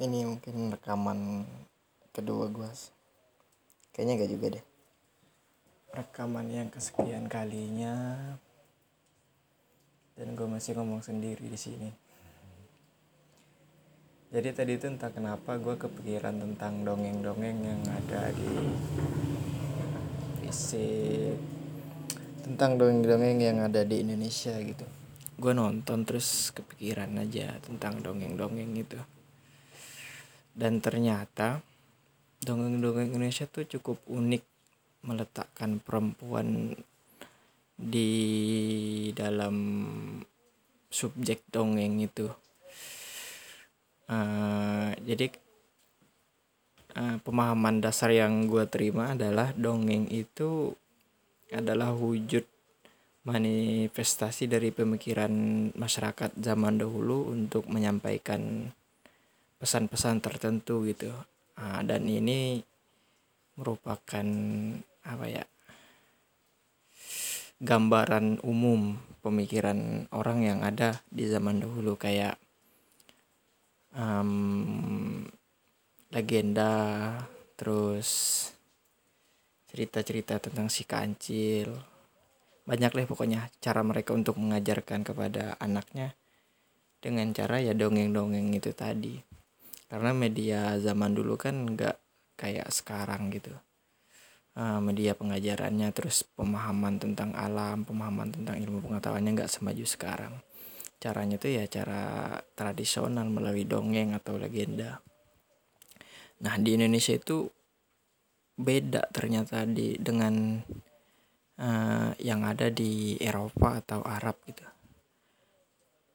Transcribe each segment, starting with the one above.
ini mungkin rekaman kedua gue kayaknya gak juga deh. Rekaman yang kesekian kalinya. Dan gue masih ngomong sendiri di sini. Jadi tadi itu entah kenapa gue kepikiran tentang dongeng-dongeng yang ada di isi tentang dongeng-dongeng yang ada di Indonesia gitu. Gue nonton terus kepikiran aja tentang dongeng-dongeng itu dan ternyata dongeng-dongeng Indonesia tuh cukup unik meletakkan perempuan di dalam subjek dongeng itu. Uh, jadi uh, pemahaman dasar yang gue terima adalah dongeng itu adalah wujud manifestasi dari pemikiran masyarakat zaman dahulu untuk menyampaikan pesan-pesan tertentu gitu. Nah, dan ini merupakan apa ya gambaran umum pemikiran orang yang ada di zaman dahulu. Kayak um, legenda terus cerita-cerita tentang si kancil. Banyak lah pokoknya cara mereka untuk mengajarkan kepada anaknya dengan cara ya dongeng-dongeng itu tadi karena media zaman dulu kan nggak kayak sekarang gitu. Uh, media pengajarannya terus pemahaman tentang alam pemahaman tentang ilmu pengetahuannya nggak semaju sekarang. Caranya tuh ya cara tradisional melalui dongeng atau legenda. Nah di Indonesia itu beda ternyata di dengan uh, yang ada di Eropa atau Arab gitu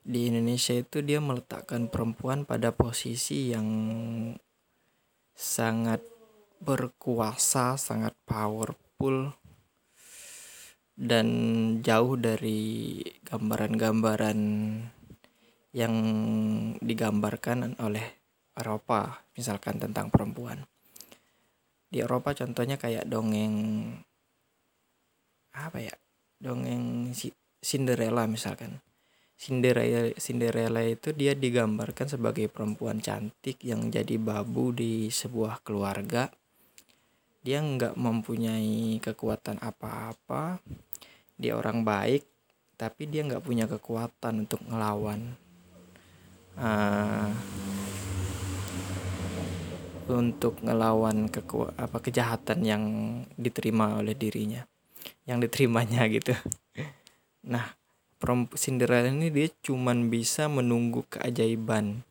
di Indonesia itu dia meletakkan perempuan pada posisi yang sangat berkuasa, sangat powerful dan jauh dari gambaran-gambaran yang digambarkan oleh Eropa, misalkan tentang perempuan. Di Eropa contohnya kayak dongeng apa ya? Dongeng Cinderella misalkan Cinderella, Cinderella itu dia digambarkan sebagai perempuan cantik yang jadi babu di sebuah keluarga. Dia nggak mempunyai kekuatan apa-apa. Dia orang baik, tapi dia nggak punya kekuatan untuk ngelawan. Uh, untuk ngelawan keku apa kejahatan yang diterima oleh dirinya, yang diterimanya gitu. Nah, Cinderella ini dia cuman bisa menunggu keajaiban.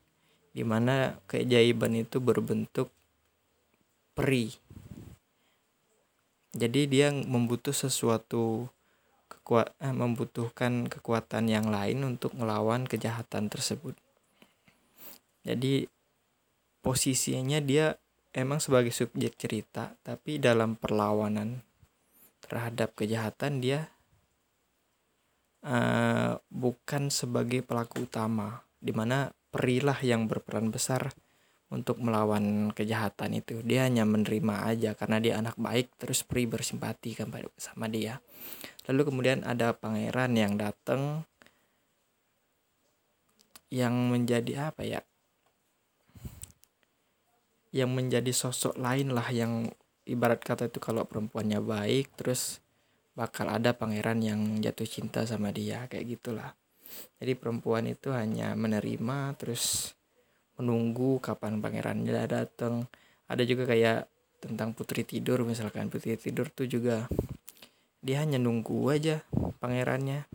Di mana keajaiban itu berbentuk peri. Jadi dia membutuh sesuatu kekuat eh, membutuhkan kekuatan yang lain untuk melawan kejahatan tersebut. Jadi posisinya dia emang sebagai subjek cerita tapi dalam perlawanan terhadap kejahatan dia uh, bukan sebagai pelaku utama, di mana perilah yang berperan besar untuk melawan kejahatan itu. Dia hanya menerima aja karena dia anak baik, terus peri bersimpati kan sama dia. Lalu kemudian ada pangeran yang datang yang menjadi apa ya? Yang menjadi sosok lain lah yang ibarat kata itu kalau perempuannya baik terus bakal ada pangeran yang jatuh cinta sama dia kayak gitulah. Jadi perempuan itu hanya menerima terus menunggu kapan pangerannya datang ada juga kayak tentang putri tidur misalkan putri tidur tuh juga dia hanya nunggu aja pangerannya.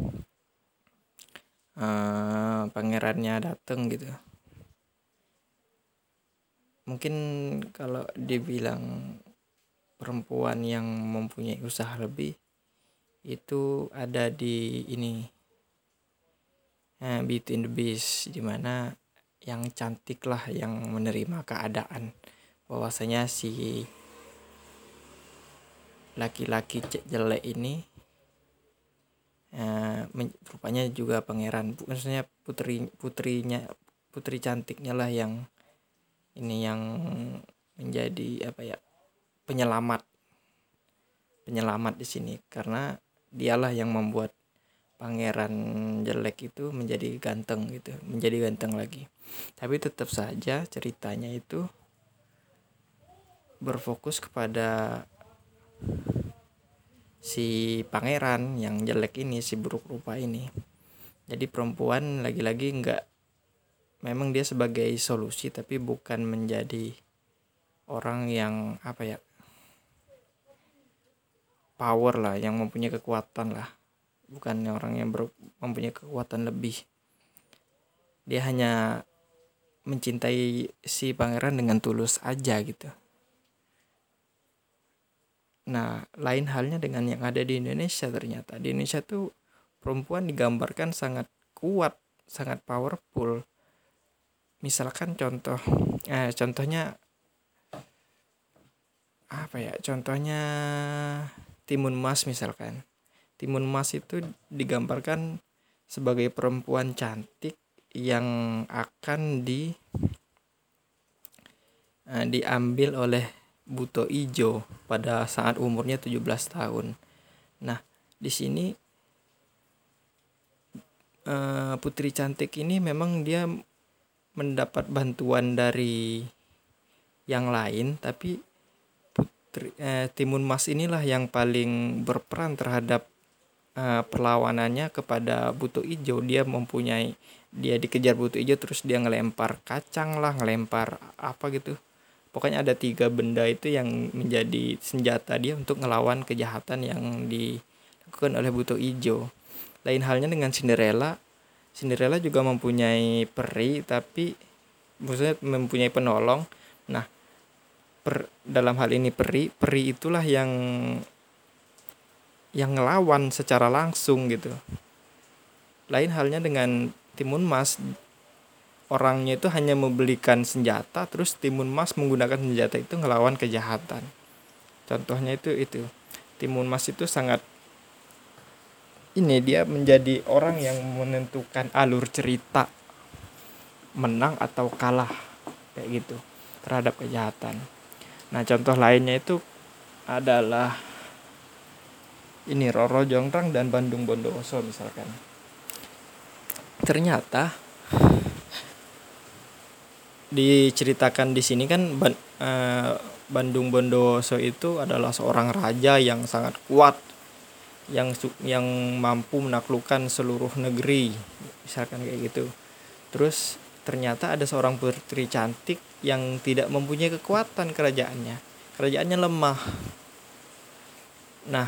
Uh, pangerannya datang gitu. Mungkin kalau dibilang perempuan yang mempunyai usaha lebih itu ada di ini eh, Beauty and the Beast di mana yang cantik lah yang menerima keadaan. Bahwasanya si laki-laki jelek ini eh, rupanya juga pangeran. Maksudnya putri putrinya putri cantiknya lah yang ini yang menjadi apa ya penyelamat. Penyelamat di sini. Karena dialah yang membuat pangeran jelek itu menjadi ganteng gitu menjadi ganteng lagi. Tapi tetap saja ceritanya itu berfokus kepada si pangeran yang jelek ini si buruk rupa ini. Jadi perempuan lagi-lagi nggak memang dia sebagai solusi tapi bukan menjadi orang yang apa ya power lah yang mempunyai kekuatan lah. Bukan orang yang ber, mempunyai kekuatan lebih. Dia hanya mencintai si pangeran dengan tulus aja gitu. Nah lain halnya dengan yang ada di Indonesia ternyata. Di Indonesia tuh perempuan digambarkan sangat kuat sangat powerful. Misalkan contoh eh, contohnya apa ya? Contohnya timun mas misalkan timun mas itu digambarkan sebagai perempuan cantik yang akan di uh, diambil oleh Buto Ijo pada saat umurnya 17 tahun. Nah, di sini uh, putri cantik ini memang dia mendapat bantuan dari yang lain tapi putri uh, Timun Mas inilah yang paling berperan terhadap uh, perlawanannya kepada Buto Ijo. Dia mempunyai dia dikejar butuh hijau terus dia ngelempar kacang lah ngelempar apa gitu. Pokoknya ada tiga benda itu yang menjadi senjata dia untuk ngelawan kejahatan yang dilakukan oleh butuh hijau lain halnya dengan Cinderella. Cinderella juga mempunyai peri tapi maksudnya mempunyai penolong. Nah per, dalam hal ini peri peri itulah yang yang ngelawan secara langsung gitu. Lain halnya dengan Timun Mas orangnya itu hanya membelikan senjata terus Timun Mas menggunakan senjata itu ngelawan kejahatan. Contohnya itu itu. Timun Mas itu sangat ini dia menjadi orang yang menentukan alur cerita menang atau kalah kayak gitu terhadap kejahatan nah contoh lainnya itu adalah ini Roro Jonggrang dan Bandung Bondowoso misalkan. Ternyata diceritakan di sini kan ban, eh, Bandung Bondowoso itu adalah seorang raja yang sangat kuat yang yang mampu menaklukkan seluruh negeri misalkan kayak gitu. Terus ternyata ada seorang putri cantik yang tidak mempunyai kekuatan kerajaannya kerajaannya lemah nah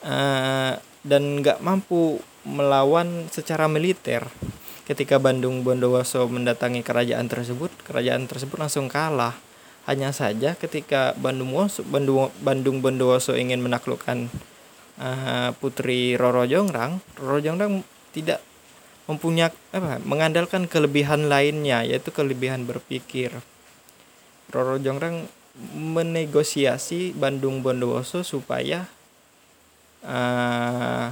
eh, dan nggak mampu melawan secara militer. Ketika Bandung Bondowoso mendatangi kerajaan tersebut, kerajaan tersebut langsung kalah. Hanya saja ketika Bandung Bandung, Bandung Bondowoso ingin menaklukkan uh, putri Roro Jongrang, Roro Jongrang tidak mempunyai apa mengandalkan kelebihan lainnya yaitu kelebihan berpikir. Roro Jongrang menegosiasi Bandung Bondowoso supaya uh,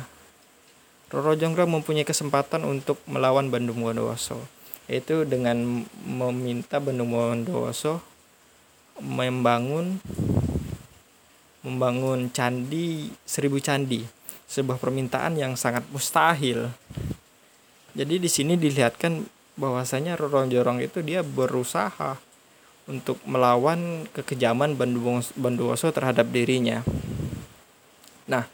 Roro Jonggrang mempunyai kesempatan untuk melawan Bandung Bondowoso yaitu dengan meminta Bandung Bondowoso membangun membangun candi seribu candi sebuah permintaan yang sangat mustahil jadi di sini dilihatkan bahwasanya Roro Jorong itu dia berusaha untuk melawan kekejaman Bondowoso terhadap dirinya nah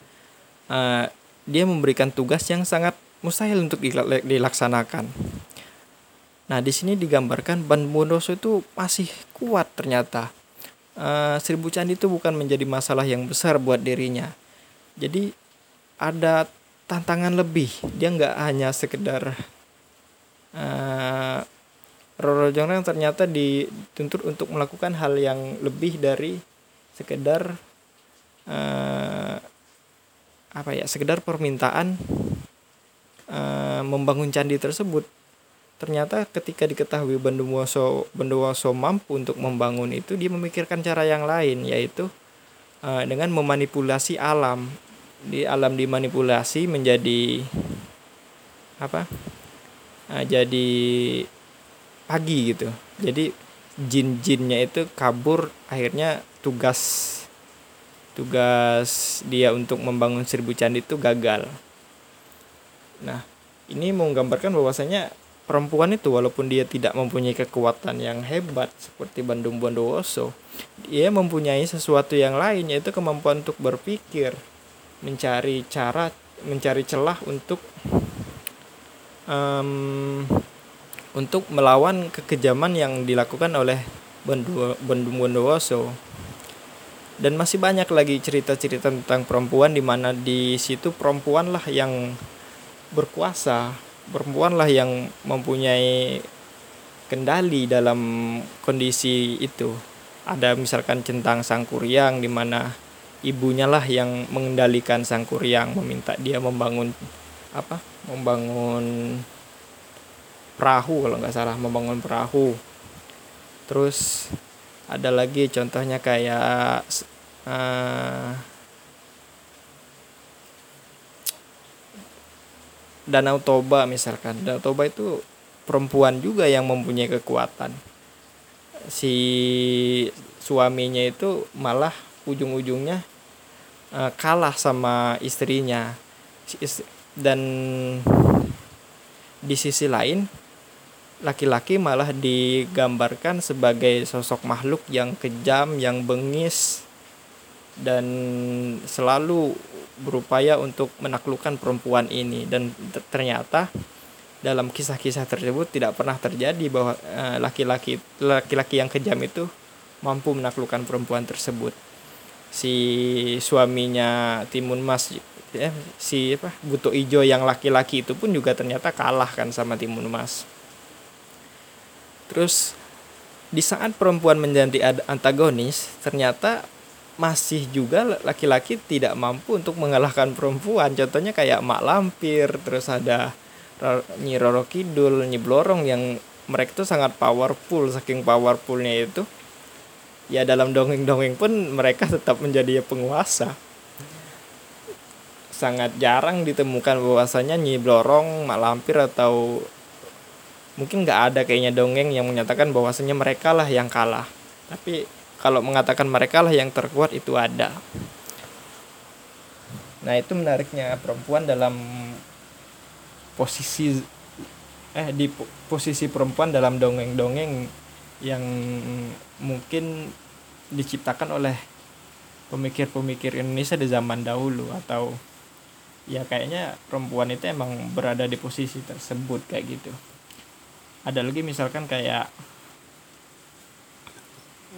eh, dia memberikan tugas yang sangat mustahil untuk dilaksanakan. Nah, di sini digambarkan Ban Bondoso itu masih kuat ternyata. Uh, seribu candi itu bukan menjadi masalah yang besar buat dirinya. Jadi ada tantangan lebih. Dia nggak hanya sekedar uh, Roro Jonggrang ternyata dituntut untuk melakukan hal yang lebih dari sekedar uh, apa ya sekedar permintaan uh, membangun candi tersebut ternyata ketika diketahui Bondowoso Bondowoso mampu untuk membangun itu dia memikirkan cara yang lain yaitu uh, dengan memanipulasi alam di alam dimanipulasi menjadi apa uh, jadi pagi gitu jadi jin-jinnya itu kabur akhirnya tugas tugas dia untuk membangun seribu candi itu gagal. Nah, ini menggambarkan bahwasanya perempuan itu walaupun dia tidak mempunyai kekuatan yang hebat seperti Bandung Bondowoso dia mempunyai sesuatu yang lain yaitu kemampuan untuk berpikir mencari cara mencari celah untuk um, untuk melawan kekejaman yang dilakukan oleh Bondowoso. Dan masih banyak lagi cerita-cerita tentang perempuan di mana di situ perempuan lah yang berkuasa perempuan lah yang mempunyai kendali dalam kondisi itu. Ada misalkan centang sangkuriang di mana ibunya lah yang mengendalikan sangkuriang meminta dia membangun apa? Membangun perahu kalau nggak salah membangun perahu. Terus ada lagi contohnya kayak uh, Danau Toba misalkan. Danau Toba itu perempuan juga yang mempunyai kekuatan. Si suaminya itu malah ujung-ujungnya uh, kalah sama istrinya. Dan di sisi lain laki-laki malah digambarkan sebagai sosok makhluk yang kejam, yang bengis dan selalu berupaya untuk menaklukkan perempuan ini. Dan ternyata dalam kisah-kisah tersebut tidak pernah terjadi bahwa eh, laki-laki laki-laki yang kejam itu mampu menaklukkan perempuan tersebut si suaminya Timun Mas ya, si apa Buto Ijo yang laki-laki itu pun juga ternyata kalah kan sama Timun Mas. Terus di saat perempuan menjadi antagonis ternyata masih juga laki-laki tidak mampu untuk mengalahkan perempuan. Contohnya kayak mak lampir terus ada Nyi Roro Kidul Nyi Blorong yang mereka tuh sangat powerful saking powerfulnya itu ya dalam dongeng-dongeng pun mereka tetap menjadi penguasa. Sangat jarang ditemukan bahwasanya Nyi Blorong Mak Lampir atau mungkin nggak ada kayaknya dongeng yang menyatakan bahwasanya mereka lah yang kalah. Tapi kalau mengatakan mereka lah yang terkuat itu ada. Nah itu menariknya perempuan dalam posisi eh di posisi perempuan dalam dongeng-dongeng yang mungkin diciptakan oleh pemikir-pemikir Indonesia di zaman dahulu atau ya kayaknya perempuan itu emang berada di posisi tersebut kayak gitu. Ada lagi misalkan kayak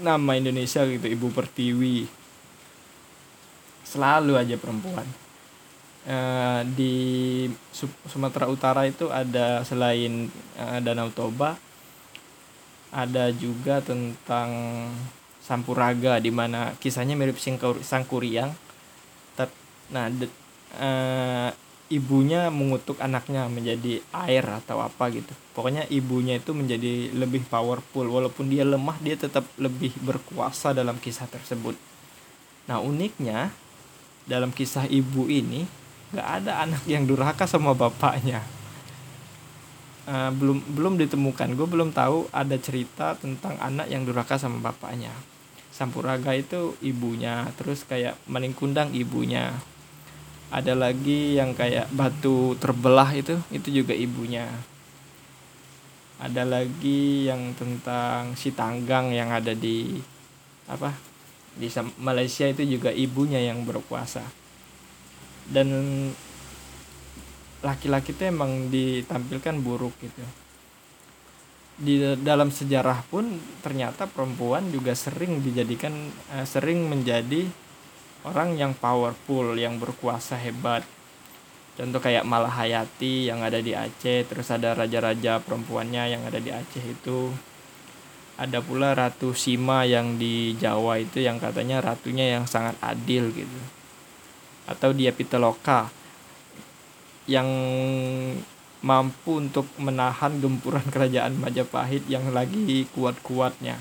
nama Indonesia gitu Ibu Pertiwi. Selalu aja perempuan. E, di Sumatera Utara itu ada selain e, Danau Toba ada juga tentang Sampuraga di mana kisahnya mirip Sangkuriang. Nah de, e, ibunya mengutuk anaknya menjadi air atau apa gitu. Pokoknya ibunya itu menjadi lebih powerful. Walaupun dia lemah dia tetap lebih berkuasa dalam kisah tersebut. Nah uniknya dalam kisah ibu ini gak ada anak yang durhaka sama bapaknya. Uh, belum belum ditemukan. Gue belum tahu ada cerita tentang anak yang durhaka sama bapaknya Sampuraga itu ibunya terus kayak Maningkundang ibunya. Ada lagi yang kayak batu terbelah itu itu juga ibunya. Ada lagi yang tentang si tanggang yang ada di apa di Malaysia itu juga ibunya yang berkuasa. Dan laki-laki itu emang ditampilkan buruk gitu di dalam sejarah pun ternyata perempuan juga sering dijadikan eh, sering menjadi orang yang powerful yang berkuasa hebat. Contoh kayak Malahayati yang ada di Aceh terus ada raja-raja perempuannya yang ada di Aceh itu. Ada pula Ratu Sima yang di Jawa itu yang katanya ratunya yang sangat adil gitu. Atau dia Pitaloka yang mampu untuk menahan gempuran kerajaan Majapahit yang lagi kuat-kuatnya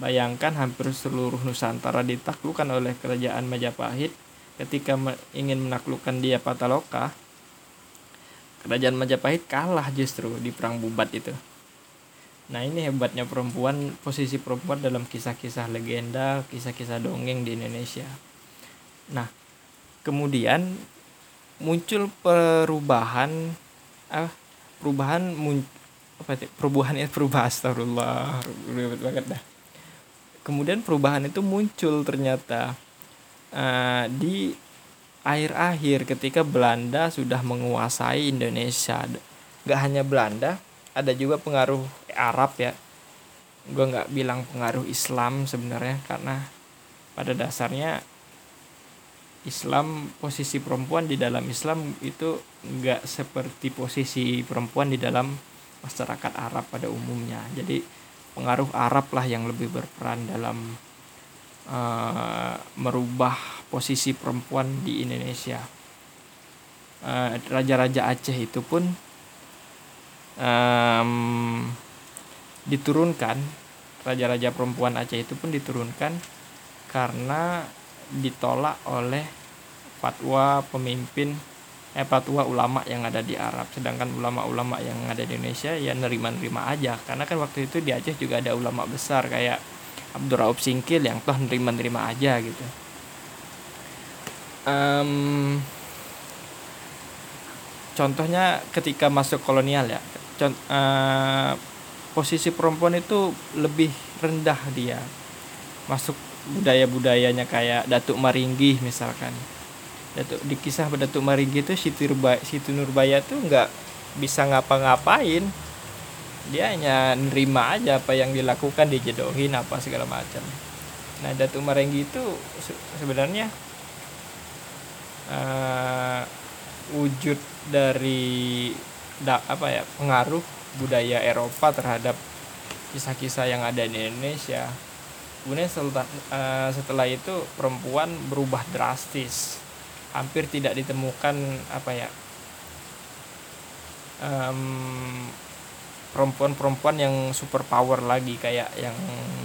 Bayangkan hampir seluruh Nusantara ditaklukkan oleh kerajaan Majapahit ketika ingin menaklukkan dia Pataloka. Kerajaan Majapahit kalah justru di perang Bubat itu. Nah ini hebatnya perempuan, posisi perempuan dalam kisah-kisah legenda, kisah-kisah dongeng di Indonesia. Nah kemudian muncul perubahan, ah, perubahan mun, apa sih perubahan ya perubahan astagfirullah. Ribet banget dah. Kemudian perubahan itu muncul ternyata uh, di akhir-akhir ketika Belanda sudah menguasai Indonesia. Gak hanya Belanda ada juga pengaruh Arab ya. Gue nggak bilang pengaruh Islam sebenarnya karena pada dasarnya Islam posisi perempuan di dalam Islam itu nggak seperti posisi perempuan di dalam masyarakat Arab pada umumnya jadi pengaruh Arab lah yang lebih berperan dalam uh, merubah posisi perempuan di Indonesia. Uh, raja-raja Aceh itu pun um, diturunkan, raja-raja perempuan Aceh itu pun diturunkan karena ditolak oleh fatwa pemimpin eh fatwa ulama yang ada di Arab. Sedangkan ulama-ulama yang ada di Indonesia ya nerima-nerima aja. Karena kan waktu itu di Aceh juga ada ulama besar kayak Abdurraub Singkil yang toh nerima-nerima aja gitu. Um, contohnya ketika masuk kolonial ya. Cont uh, posisi perempuan itu lebih rendah dia. Masuk budaya-budayanya kayak Datuk Maringgi misalkan Datuk di kisah Datuk Maringgi itu Siti, Nurbaya, Siti Nurbaya tuh nggak bisa ngapa-ngapain. Dia hanya nerima aja apa yang dilakukan dijodohin apa segala macam. Nah Datuk Maringgi itu sebenarnya uh, wujud dari da, apa ya pengaruh budaya Eropa terhadap kisah-kisah yang ada di Indonesia. Kemudian setelah, uh, setelah itu perempuan berubah drastis hampir tidak ditemukan apa ya um, perempuan-perempuan yang super power lagi kayak yang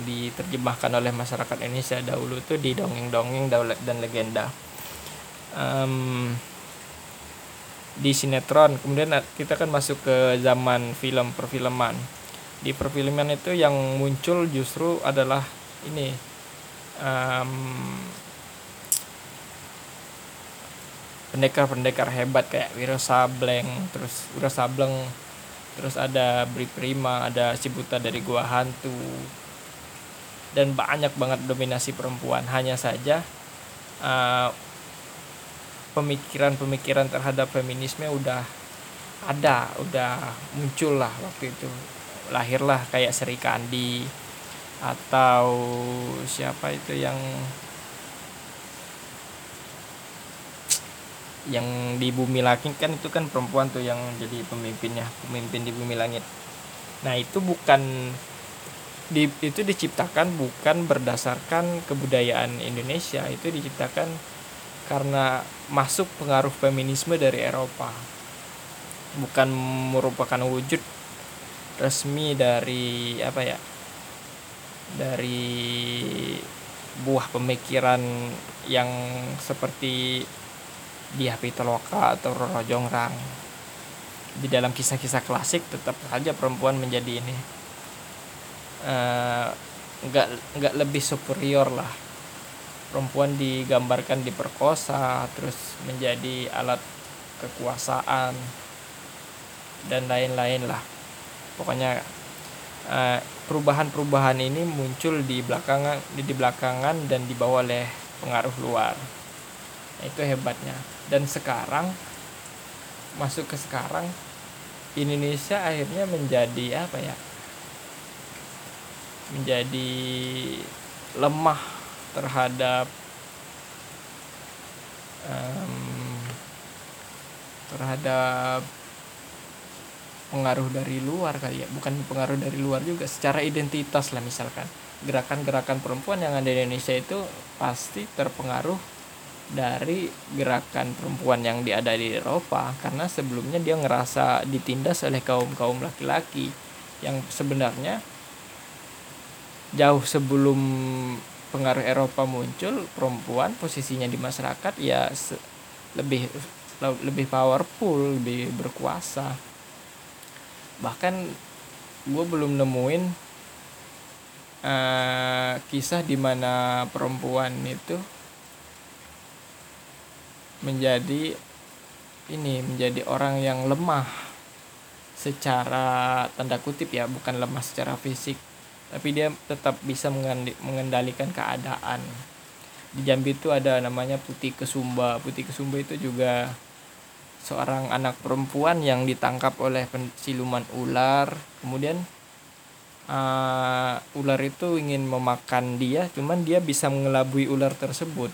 diterjemahkan oleh masyarakat Indonesia dahulu itu di dongeng-dongeng dan legenda. Um, di sinetron kemudian kita kan masuk ke zaman film perfilman. Di perfilman itu yang muncul justru adalah ini um, pendekar-pendekar hebat kayak Wiro Sableng terus Wiro Sableng terus ada Bri Prima ada Cibuta dari Gua Hantu. Dan banyak banget dominasi perempuan. Hanya saja uh, pemikiran-pemikiran terhadap feminisme udah ada udah muncul lah waktu itu. Lahirlah kayak Sri Kandi atau siapa itu yang yang di bumi langit kan itu kan perempuan tuh yang jadi pemimpinnya pemimpin di bumi langit. Nah itu bukan di, itu diciptakan bukan berdasarkan kebudayaan Indonesia itu diciptakan karena masuk pengaruh feminisme dari Eropa. Bukan merupakan wujud resmi dari apa ya dari buah pemikiran yang seperti di Pitaloka atau Roro Jongrang. Di dalam kisah-kisah klasik tetap saja perempuan menjadi ini uh, nggak nggak lebih superior lah. Perempuan digambarkan diperkosa terus menjadi alat kekuasaan dan lain-lain lah. Pokoknya uh, perubahan-perubahan ini muncul di belakangan di belakangan dan dibawa oleh pengaruh luar itu hebatnya. Dan sekarang masuk ke sekarang Indonesia akhirnya menjadi apa ya? Menjadi lemah terhadap um, terhadap pengaruh dari luar kali ya. Bukan pengaruh dari luar juga secara identitas lah misalkan. Gerakan-gerakan perempuan yang ada di Indonesia itu pasti terpengaruh dari gerakan perempuan yang diada di Eropa karena sebelumnya dia ngerasa ditindas oleh kaum kaum laki-laki yang sebenarnya jauh sebelum pengaruh Eropa muncul perempuan posisinya di masyarakat ya lebih lebih powerful lebih berkuasa. Bahkan gue belum nemuin uh, kisah di mana perempuan itu menjadi ini menjadi orang yang lemah secara tanda kutip ya bukan lemah secara fisik tapi dia tetap bisa mengendalikan keadaan. Di Jambi itu ada namanya Putih Kesumba. Putih Kesumba itu juga seorang anak perempuan yang ditangkap oleh siluman ular. Kemudian uh, ular itu ingin memakan dia cuman dia bisa mengelabui ular tersebut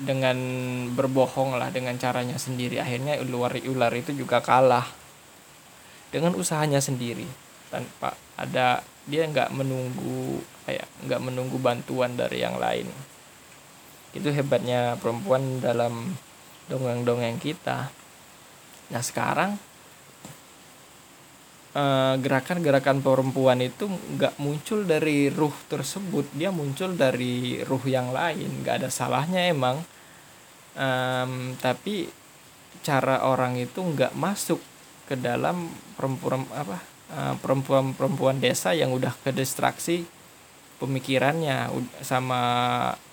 dengan berbohong lah dengan caranya sendiri. Akhirnya ular ular itu juga kalah dengan usahanya sendiri. Tanpa ada dia nggak menunggu kayak nggak menunggu bantuan dari yang lain. Itu hebatnya perempuan dalam dongeng-dongeng kita. Nah sekarang eh, gerakan-gerakan perempuan itu nggak muncul dari ruh tersebut dia muncul dari ruh yang lain nggak ada salahnya emang um, tapi cara orang itu nggak masuk ke dalam perempuan apa Eh, perempuan-perempuan desa yang udah ke distraksi pemikirannya sama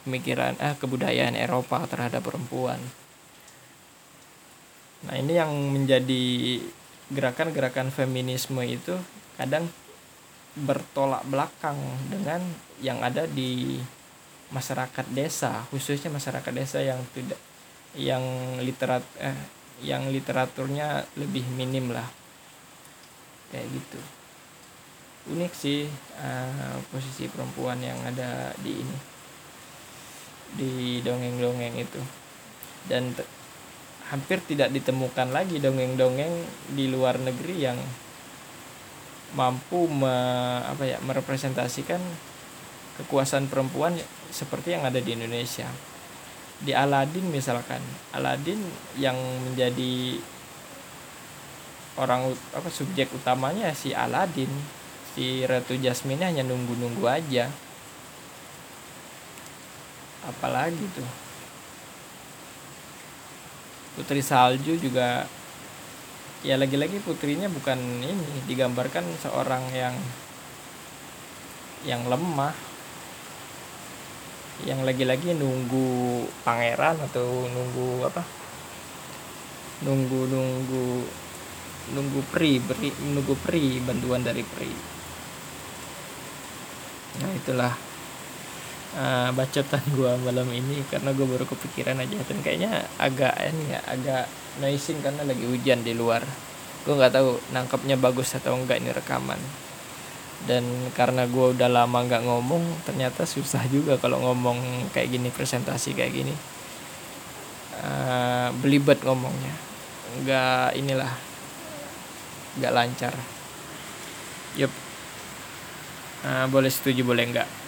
pemikiran eh kebudayaan Eropa terhadap perempuan. Nah, ini yang menjadi gerakan-gerakan feminisme itu kadang bertolak belakang dengan yang ada di masyarakat desa, khususnya masyarakat desa yang tidak yang literat eh yang literaturnya lebih minim lah. Kayak gitu. Unik sih uh, posisi perempuan yang ada di ini di dongeng-dongeng itu. Dan hampir tidak ditemukan lagi dongeng-dongeng di luar negeri yang mampu me, apa ya merepresentasikan kekuasaan perempuan seperti yang ada di Indonesia. Di Aladin misalkan, Aladin yang menjadi orang apa subjek utamanya si Aladin si Ratu Jasmine hanya nunggu-nunggu aja apalagi tuh Putri Salju juga ya lagi-lagi putrinya bukan ini digambarkan seorang yang yang lemah yang lagi-lagi nunggu pangeran atau nunggu apa? Nunggu nunggu nunggu pri beri menunggu pri bantuan dari pri. Nah itulah uh, bacotan gua malam ini karena gue baru kepikiran aja. Dan kayaknya agak ini ya agak noising karena lagi hujan di luar. Gue nggak tahu nangkepnya bagus atau enggak ini rekaman. Dan karena gue udah lama nggak ngomong ternyata susah juga kalau ngomong kayak gini presentasi kayak gini. Uh, belibet ngomongnya. Nggak inilah nggak lancar. Yup. Uh, boleh setuju boleh enggak